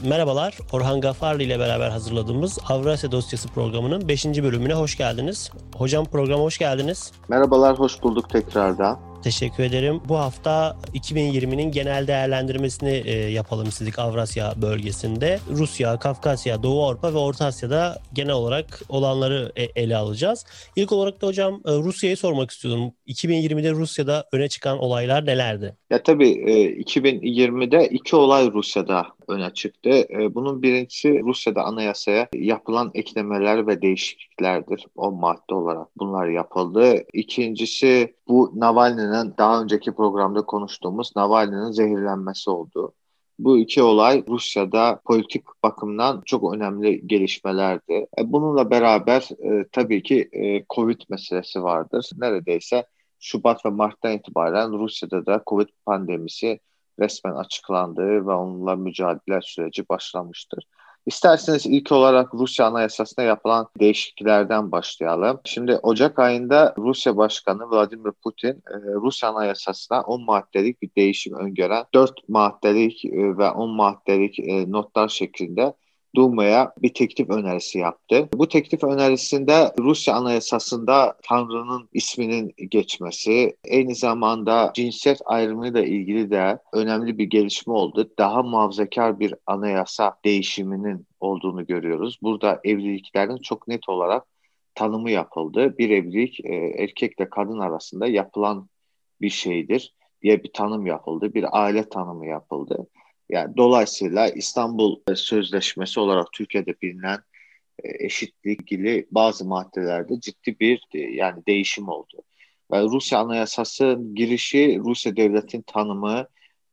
Merhabalar, Orhan Gafarlı ile beraber hazırladığımız Avrasya Dosyası programının 5. bölümüne hoş geldiniz. Hocam programa hoş geldiniz. Merhabalar, hoş bulduk tekrardan. Teşekkür ederim. Bu hafta 2020'nin genel değerlendirmesini e, yapalım istedik Avrasya bölgesinde. Rusya, Kafkasya, Doğu Avrupa ve Orta Asya'da genel olarak olanları e, ele alacağız. İlk olarak da hocam e, Rusya'yı sormak istiyorum. 2020'de Rusya'da öne çıkan olaylar nelerdi? Ya tabii e, 2020'de iki olay Rusya'da öne çıktı. E, bunun birincisi Rusya'da anayasaya yapılan eklemeler ve değişikliklerdir. O madde olarak bunlar yapıldı. İkincisi bu Navalny'nin daha önceki programda konuştuğumuz Navalny'nin zehirlenmesi oldu. Bu iki olay Rusya'da politik bakımdan çok önemli gelişmelerdi. E, bununla beraber e, tabii ki Covid meselesi vardır. Neredeyse Şubat ve Mart'tan itibaren Rusya'da da Covid pandemisi resmen açıklandı ve onunla mücadele süreci başlamıştır. İsterseniz ilk olarak Rusya Anayasası'na yapılan değişikliklerden başlayalım. Şimdi Ocak ayında Rusya Başkanı Vladimir Putin e, Rusya Anayasası'na 10 maddelik bir değişim öngören 4 maddelik e, ve 10 maddelik e, notlar şeklinde Duma'ya bir teklif önerisi yaptı. Bu teklif önerisinde Rusya Anayasası'nda Tanrı'nın isminin geçmesi, aynı zamanda cinsiyet ayrımıyla ilgili de önemli bir gelişme oldu. Daha muhafazakar bir anayasa değişiminin olduğunu görüyoruz. Burada evliliklerin çok net olarak tanımı yapıldı. Bir evlilik e, erkekle kadın arasında yapılan bir şeydir diye bir tanım yapıldı. Bir aile tanımı yapıldı. Yani dolayısıyla İstanbul Sözleşmesi olarak Türkiye'de bilinen e, eşitlik ilgili bazı maddelerde ciddi bir e, yani değişim oldu. Ve Rusya Anayasası girişi Rusya devletin tanımı,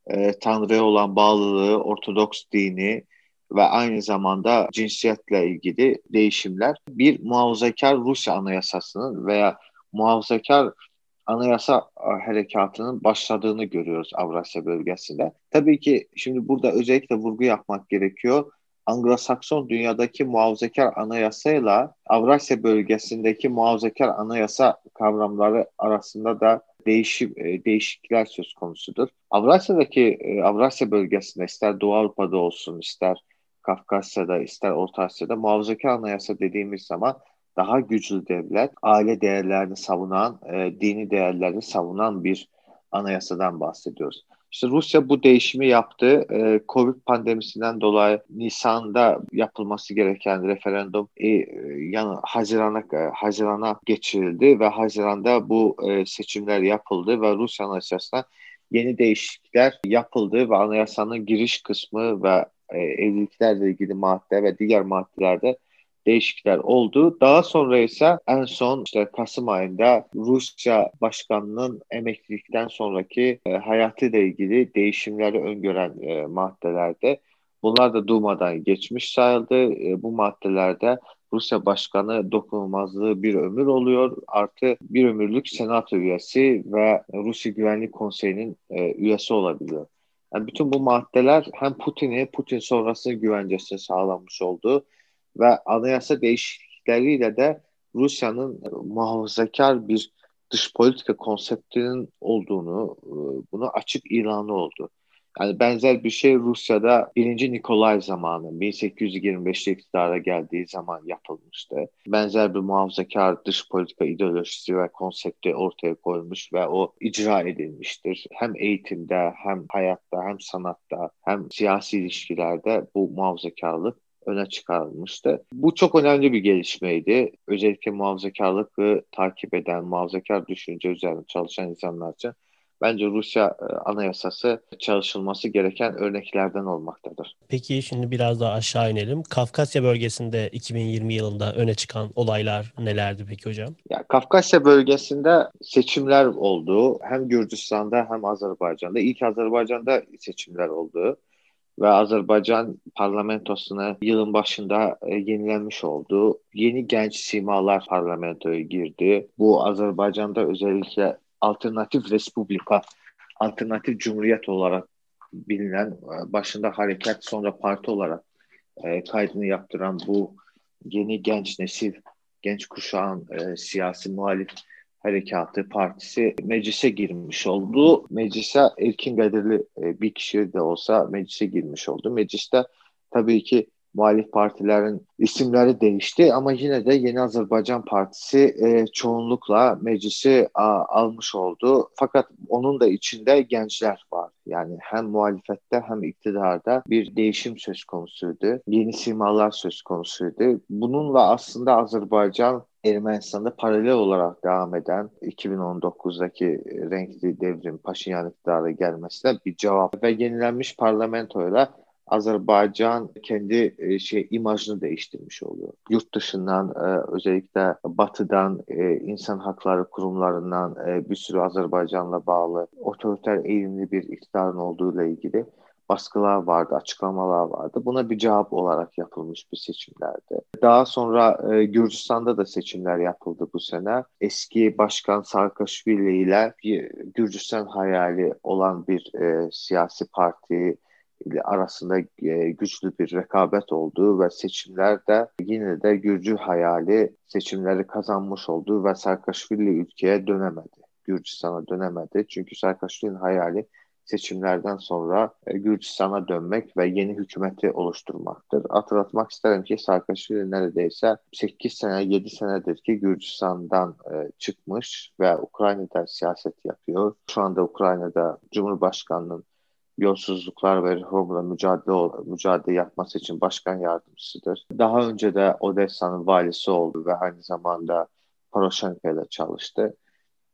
e, Tanrı'ya olan bağlılığı, Ortodoks dini ve aynı zamanda cinsiyetle ilgili değişimler bir muhafazakar Rusya Anayasası'nın veya muhafazakar anayasa harekatının başladığını görüyoruz Avrasya bölgesinde. Tabii ki şimdi burada özellikle vurgu yapmak gerekiyor. Anglo-Sakson dünyadaki muhafazakar anayasayla Avrasya bölgesindeki muhafazakar anayasa kavramları arasında da değişim, e, değişiklikler söz konusudur. Avrasya'daki e, Avrasya bölgesinde ister Doğu Avrupa'da olsun ister Kafkasya'da ister Orta Asya'da muhafazakar anayasa dediğimiz zaman daha güçlü devlet, aile değerlerini savunan, e, dini değerlerini savunan bir anayasadan bahsediyoruz. İşte Rusya bu değişimi yaptı. E, Covid pandemisinden dolayı Nisan'da yapılması gereken referandum e, yani Haziran'a e, Haziran'a geçirildi ve Haziran'da bu e, seçimler yapıldı ve Rusya Anayasası'na yeni değişiklikler yapıldı ve anayasanın giriş kısmı ve e, evliliklerle ilgili madde ve diğer maddelerde değişiklikler oldu. Daha sonra ise en son işte Kasım ayında Rusya başkanının emeklilikten sonraki e, hayatıyla ilgili değişimleri öngören e, maddelerde bunlar da Duma'dan geçmiş sayıldı. E, bu maddelerde Rusya Başkanı dokunulmazlığı bir ömür oluyor. Artı bir ömürlük senato üyesi ve Rusya Güvenlik Konseyi'nin e, üyesi olabiliyor. Yani bütün bu maddeler hem Putin'i, Putin sonrası güvencesi sağlanmış oldu ve anayasa değişiklikleriyle de Rusya'nın muhafazakar bir dış politika konseptinin olduğunu, e, bunu açık ilanı oldu. Yani benzer bir şey Rusya'da 1. Nikolay zamanı 1825'te iktidara geldiği zaman yapılmıştı. Benzer bir muhafazakar dış politika ideolojisi ve konsepti ortaya koymuş ve o icra edilmiştir. Hem eğitimde hem hayatta hem sanatta hem siyasi ilişkilerde bu muhafazakarlık öne çıkarılmıştı. Bu çok önemli bir gelişmeydi. Özellikle muhafazakarlığı takip eden, muhafazakar düşünce üzerine çalışan insanlar için bence Rusya e, anayasası çalışılması gereken örneklerden olmaktadır. Peki şimdi biraz daha aşağı inelim. Kafkasya bölgesinde 2020 yılında öne çıkan olaylar nelerdi peki hocam? Ya Kafkasya bölgesinde seçimler oldu. Hem Gürcistan'da hem Azerbaycan'da. İlk Azerbaycan'da seçimler oldu ve Azerbaycan parlamentosuna yılın başında e, yenilenmiş oldu. Yeni genç simalar parlamentoya girdi. Bu Azerbaycan'da özellikle alternatif respublika, alternatif cumhuriyet olarak bilinen e, başında hareket sonra parti olarak e, kaydını yaptıran bu yeni genç nesil, genç kuşağın siyasi muhalif Harekatı Partisi meclise girmiş oldu. Meclise Erkin Kadirli e, bir kişi de olsa meclise girmiş oldu. Mecliste tabii ki muhalif partilerin isimleri değişti ama yine de Yeni Azerbaycan Partisi e, çoğunlukla meclisi almış oldu. Fakat onun da içinde gençler var. Yani hem muhalefette hem iktidarda bir değişim söz konusuydu. Yeni simalar söz konusuydu. Bununla aslında Azerbaycan Ermenistan'da paralel olarak devam eden 2019'daki renkli devrim Paşinyan iktidarı gelmesine bir cevap ve yenilenmiş parlamentoyla Azerbaycan kendi e, şey imajını değiştirmiş oluyor. Yurt dışından e, özellikle batıdan e, insan hakları kurumlarından bir sürü Azerbaycan'la bağlı otoriter eğilimli bir iktidarın olduğuyla ilgili baskılar vardı, açıklamalar vardı. Buna bir cevap olarak yapılmış bir seçimlerdi. Daha sonra e, Gürcistan'da da seçimler yapıldı bu sene. Eski Başkan Sarkaşvili ile bir Gürcistan hayali olan bir e, siyasi parti arasında e, güçlü bir rekabet olduğu ve seçimlerde yine de Gürcü hayali seçimleri kazanmış olduğu ve Sarkaşvili ülkeye dönemedi. Gürcistan'a dönemedi. Çünkü Sarkaşvili'nin hayali seçimlerden sonra e, Gürcistan'a dönmek ve yeni hükümeti oluşturmaktır. Hatırlatmak isterim ki Sarkaşvili neredeyse 8 sene 7 senedir ki Gürcistan'dan e, çıkmış ve Ukrayna'da siyaset yapıyor. Şu anda Ukrayna'da Cumhurbaşkanı'nın yolsuzluklar ve reformla mücadele, mücadele yapması için başkan yardımcısıdır. Daha önce de Odessa'nın valisi oldu ve aynı zamanda Poroshenko ile çalıştı.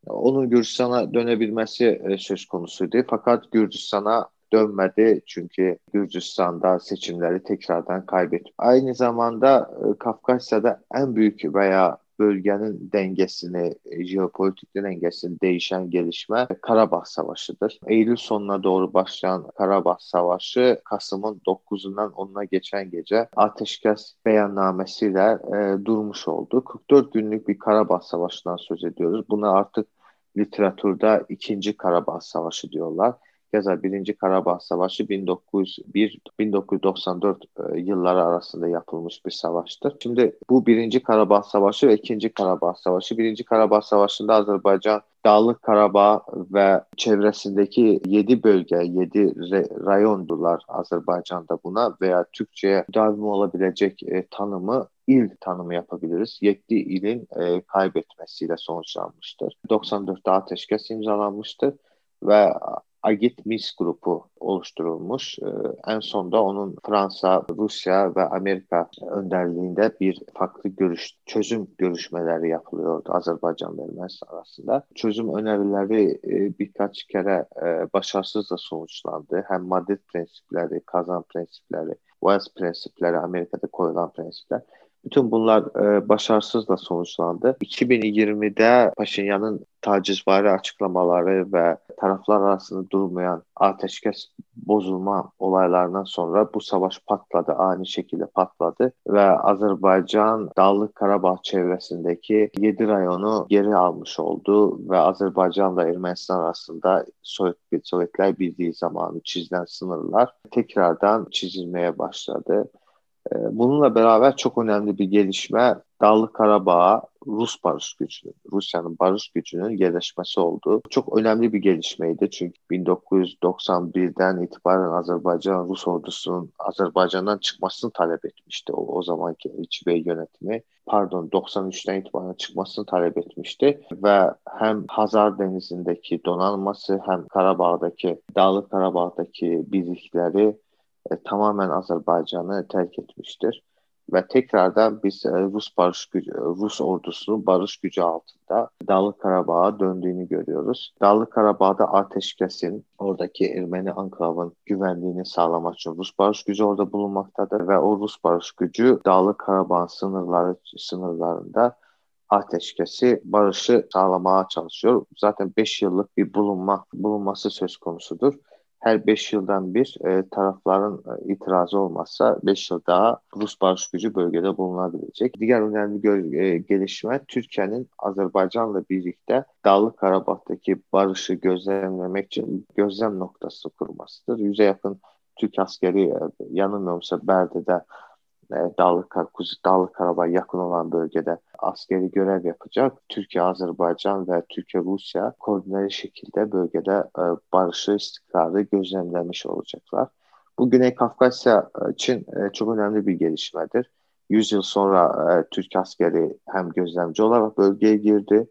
Onun Gürcistan'a dönebilmesi e, söz konusuydu. Fakat Gürcistan'a dönmedi çünkü Gürcistan'da seçimleri tekrardan kaybetti. Aynı zamanda e, Kafkasya'da en büyük veya bölgenin dengesini, e, jeopolitik dengesini değişen gelişme Karabağ Savaşı'dır. Eylül sonuna doğru başlayan Karabağ Savaşı Kasım'ın 9'undan 10'una geçen gece ateşkes beyannamesiyle e, durmuş oldu. 44 günlük bir Karabağ Savaşı'ndan söz ediyoruz. Buna artık literatürde ikinci Karabağ Savaşı diyorlar. Keza Birinci Karabağ Savaşı 1901-1994 e, yılları arasında yapılmış bir savaştır. Şimdi bu Birinci Karabağ Savaşı ve İkinci Karabağ Savaşı. Birinci Karabağ Savaşı'nda Azerbaycan Dağlık Karabağ ve çevresindeki 7 bölge, 7 rayondular Azerbaycan'da buna veya Türkçe'ye müdavim olabilecek e, tanımı il tanımı yapabiliriz. 7 ilin e, kaybetmesiyle sonuçlanmıştır. 94'te ateşkes imzalanmıştır ve Agit Mis grubu oluşturulmuş. Ee, en sonda onun Fransa, Rusya ve Amerika önderliğinde bir farklı görüş, çözüm görüşmeleri yapılıyordu Azerbaycan ve Ermenistan arasında. Çözüm önerileri e, birkaç kere e, başarısız da sonuçlandı. Hem Madrid prensipleri, Kazan prensipleri, Wells prensipleri, Amerika'da koyulan prensipler bütün bunlar e, başarısızla sonuçlandı. 2020'de Paşinyan'ın tacizvari açıklamaları ve taraflar arasında durmayan ateşkes bozulma olaylarından sonra bu savaş patladı, ani şekilde patladı ve Azerbaycan Dağlık Karabağ çevresindeki 7 rayonu geri almış oldu ve Azerbaycanla Ermenistan arasında Sovyet, Sovyetler Birliği zamanı çizilen sınırlar tekrardan çizilmeye başladı. Bununla beraber çok önemli bir gelişme Dağlık Karabağ'a Rus barış gücünün, Rusya'nın barış gücünün yerleşmesi oldu. Çok önemli bir gelişmeydi çünkü 1991'den itibaren Azerbaycan Rus ordusunun Azerbaycan'dan çıkmasını talep etmişti o, o zamanki İçbey yönetimi. Pardon 93'ten itibaren çıkmasını talep etmişti ve hem Hazar Denizi'ndeki donanması hem Karabağ'daki Dağlık Karabağ'daki birlikleri e, tamamen Azerbaycan'ı terk etmiştir. Ve tekrardan biz e, Rus barış gücü, Rus ordusunun barış gücü altında Dağlık Karabağ'a döndüğünü görüyoruz. Dağlık Karabağ'da ateşkesin oradaki Ermeni anklavın güvenliğini sağlamak için Rus barış gücü orada bulunmaktadır ve o Rus barış gücü Dağlık Karabağ sınırları sınırlarında ateşkesi, barışı sağlamaya çalışıyor. Zaten 5 yıllık bir bulunma bulunması söz konusudur hər 5 ildən bir e, tərəflərin e, etirazı olmazsa 5 il daha rus barış gücü bölgədə buluna biləcək. Digər önəmli e, gəlişmə Türkiyənin Azərbaycanla birlikdə Dağlıq Qarabağdakı barışı gözləmləmək üçün gözləm noktası qurmasıdır. 100-ə yaxın Türk askəri e, yanılmıyorumsa Bərdədə e, Dağlıq Qarabağ, Dağlıq Qarabağ yaxın olan bölgədə askeri görev yapacak. Türkiye, Azerbaycan ve Türkiye, Rusya koordineli şekilde bölgede e, barışı, istikrarı gözlemlemiş olacaklar. Bu Güney Kafkasya için e, çok önemli bir gelişmedir. 100 yıl sonra e, Türk askeri hem gözlemci olarak bölgeye girdi.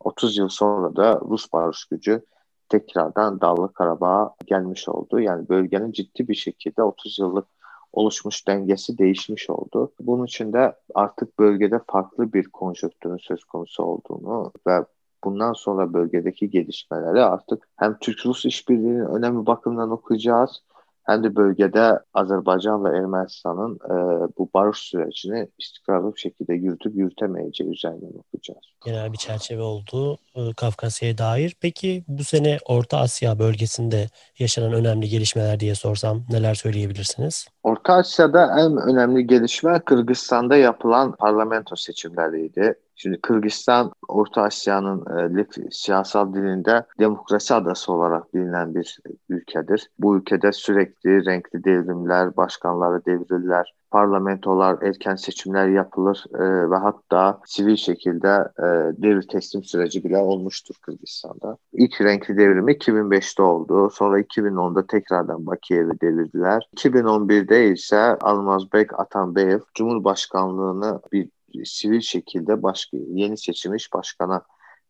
30 yıl sonra da Rus barış gücü tekrardan Dağlı Karabağ'a gelmiş oldu. Yani bölgenin ciddi bir şekilde 30 yıllık oluşmuş dengesi değişmiş oldu. Bunun için de artık bölgede farklı bir konjonktürün söz konusu olduğunu ve bundan sonra bölgedeki gelişmeleri artık hem Türk-Rus işbirliğinin önemli bakımından okuyacağız hem de bölgede Azerbaycan ve Ermenistan'ın e, bu barış sürecini istikrarlı bir şekilde yürütüp yürütemeyeceği üzerinden okuyacağız. Genel bir çerçeve oldu e, Kafkasya'ya dair. Peki bu sene Orta Asya bölgesinde yaşanan önemli gelişmeler diye sorsam neler söyleyebilirsiniz? Orta Asya'da en önemli gelişme Kırgızistan'da yapılan parlamento seçimleriydi. Şimdi Kırgızistan Orta Asya'nın e, siyasal dilinde demokrasi adası olarak bilinen bir ülkedir. Bu ülkede sürekli renkli devrimler, başkanları devrilirler, parlamentolar, erken seçimler yapılır e, ve hatta sivil şekilde e, devir teslim süreci bile olmuştur Kırgızistan'da. İlk renkli devrimi 2005'te oldu. Sonra 2010'da tekrardan Bakiyev'i devirdiler. 2011'de ise Almazbek Atambayev Cumhurbaşkanlığını bir sivil şekilde başka, yeni seçilmiş başkana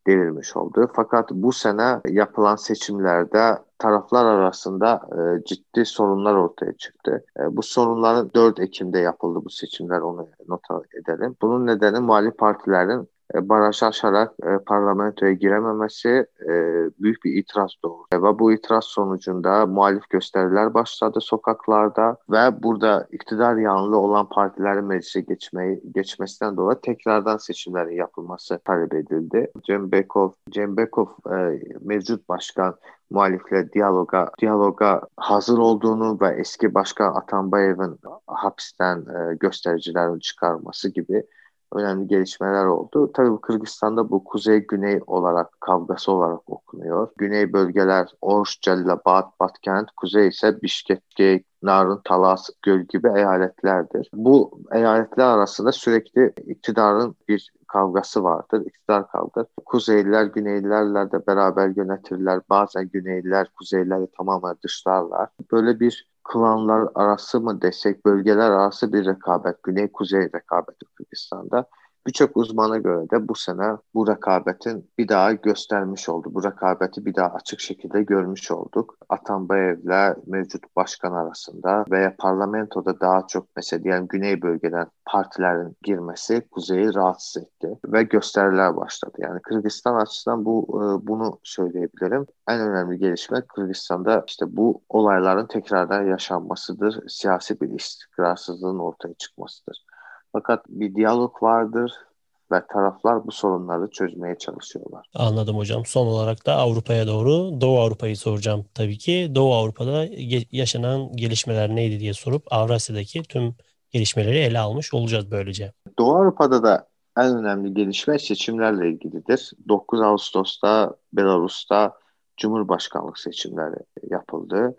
devirmiş oldu. Fakat bu sene yapılan seçimlerde taraflar arasında e, ciddi sorunlar ortaya çıktı. E, bu sorunların 4 Ekim'de yapıldı bu seçimler onu not edelim. Bunun nedeni muhalif partilerin baraj aşarak e, parlamentoya girememesi e, büyük bir itiraz doğurdu. Ve bu itiraz sonucunda muhalif gösteriler başladı sokaklarda ve burada iktidar yanlı olan partilerin meclise geçmeyi, geçmesinden dolayı tekrardan seçimlerin yapılması talep edildi. Cem Bekov, Cem Bekov e, mevcut başkan muhalifle diyaloga diyaloga hazır olduğunu ve eski başkan Atambayev'in hapisten e, göstericilerin çıkarması gibi önemli gelişmeler oldu. Tabii Kırgızistan'da bu kuzey-güney olarak kavgası olarak okunuyor. Güney bölgeler Orş, Cellabad, Batkent, kuzey ise Bişkek, Narın, Talas, Göl gibi eyaletlerdir. Bu eyaletler arasında sürekli iktidarın bir kavgası vardır. İktidar kavgası. Kuzeyliler Güneylilerle de beraber yönetirler. Bazen Güneyliler Kuzeylileri tamamen dışlarlar. Böyle bir klanlar arası mı desek, bölgeler arası bir rekabet, güney-kuzey rekabeti Kırgızistan'da. Birçok uzmana göre de bu sene bu rekabetin bir daha göstermiş oldu. Bu rekabeti bir daha açık şekilde görmüş olduk. Atambayev'le mevcut başkan arasında veya parlamentoda daha çok mesela diyelim güney bölgeden partilerin girmesi kuzeyi rahatsız etti ve gösteriler başladı. Yani Kırgızistan açısından bu e, bunu söyleyebilirim. En önemli gelişme Kırgızistan'da işte bu olayların tekrardan yaşanmasıdır. Siyasi bir istikrarsızlığın ortaya çıkmasıdır. Fakat bir diyalog vardır ve taraflar bu sorunları çözmeye çalışıyorlar. Anladım hocam. Son olarak da Avrupa'ya doğru Doğu Avrupa'yı soracağım tabii ki. Doğu Avrupa'da yaşanan gelişmeler neydi diye sorup Avrasya'daki tüm gelişmeleri ele almış olacağız böylece. Doğu Avrupa'da da en önemli gelişme seçimlerle ilgilidir. 9 Ağustos'ta Belarus'ta Cumhurbaşkanlık seçimleri yapıldı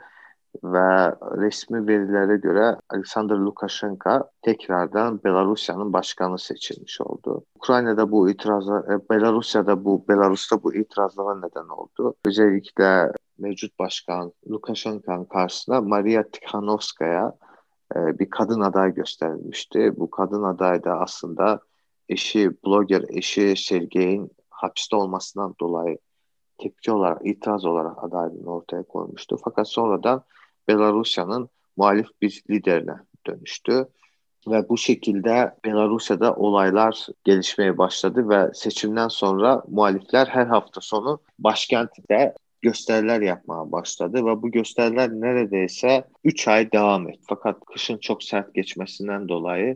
ve resmi verilere göre Alexander Lukashenko tekrardan Belarusya'nın başkanı seçilmiş oldu. Ukrayna'da bu itirazlar, e, Belarusya'da bu Belarus'ta bu itirazlara neden oldu. Özellikle mevcut başkan Lukashenko'nun karşısına Maria Tikhanovskaya e, bir kadın aday gösterilmişti. Bu kadın aday da aslında eşi, blogger eşi Sergey'in hapiste olmasından dolayı tepki olarak, itiraz olarak adaylığını ortaya koymuştu. Fakat sonradan Belarusya'nın muhalif bir liderine dönüştü. Ve bu şekilde Belarusya'da olaylar gelişmeye başladı ve seçimden sonra muhalifler her hafta sonu başkentte gösteriler yapmaya başladı ve bu gösteriler neredeyse 3 ay devam etti. Fakat kışın çok sert geçmesinden dolayı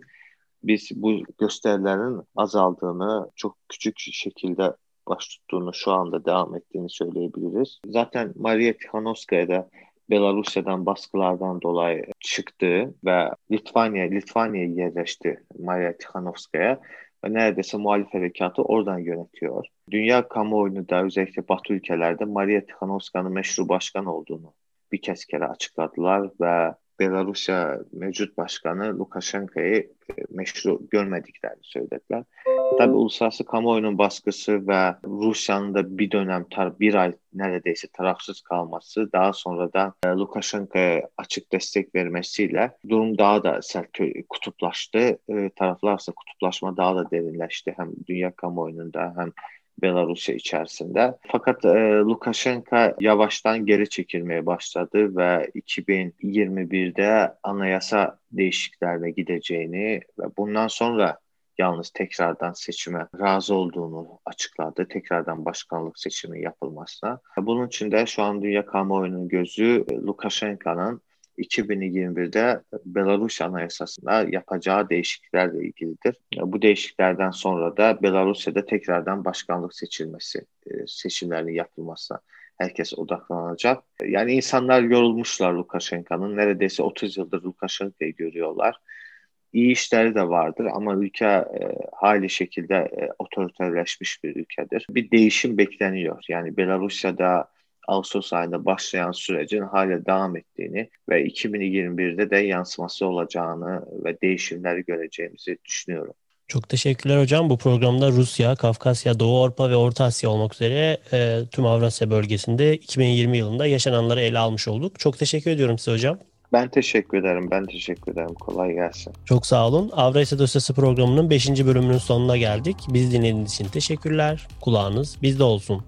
biz bu gösterilerin azaldığını, çok küçük şekilde baş tuttuğunu, şu anda devam ettiğini söyleyebiliriz. Zaten Maria Tikhanovskaya da Belarusya'dan baskılardan dolayı çıktı ve Litvanya Litvanya'ya yerleşti Maria Tikhanovskaya ve neredeyse muhalif harekatı oradan yönetiyor. Dünya kamuoyunu da özellikle Batı ülkelerde Maria Tikhanovska'nın meşru başkan olduğunu bir kez kere açıkladılar ve Belarusya mevcut başkanı Lukashenko'yu meşru görmediklerini söylediler. Tabii uluslararası kamuoyunun baskısı ve Rusya'nın da bir dönem tar bir ay neredeyse tarafsız kalması daha sonra da e, Lukashenko'ya açık destek vermesiyle durum daha da sert kutuplaştı. E, taraflar arasında kutuplaşma daha da derinleşti hem dünya kamuoyunda hem Belarusya içerisinde. Fakat e, Lukashenko yavaştan geri çekilmeye başladı ve 2021'de anayasa değişikliklerine gideceğini ve bundan sonra yalnız tekrardan seçime razı olduğunu açıkladı. Tekrardan başkanlık seçimi yapılmasına. Bunun için de şu an dünya kamuoyunun gözü Lukashenko'nun 2021'de Belarus Anayasası'nda yapacağı değişikliklerle ilgilidir. Bu değişikliklerden sonra da Belarusya'da tekrardan başkanlık seçilmesi, e, seçimlerinin yapılmasına herkes odaklanacak. Yani insanlar yorulmuşlar Lukashenko'nun. Neredeyse 30 yıldır Lukashenko'yu görüyorlar. İyi işleri de vardır ama ülke e, hali şekilde e, otoriterleşmiş bir ülkedir. Bir değişim bekleniyor. Yani Belarusya'da Ağustos ayında başlayan sürecin hala devam ettiğini ve 2021'de de yansıması olacağını ve değişimleri göreceğimizi düşünüyorum. Çok teşekkürler hocam. Bu programda Rusya, Kafkasya, Doğu Avrupa ve Orta Asya olmak üzere e, tüm Avrasya bölgesinde 2020 yılında yaşananları ele almış olduk. Çok teşekkür ediyorum size hocam. Ben teşekkür ederim. Ben teşekkür ederim. Kolay gelsin. Çok sağ olun. Avrasya Dosyası programının 5. bölümünün sonuna geldik. Biz dinlediğiniz için teşekkürler. Kulağınız bizde olsun.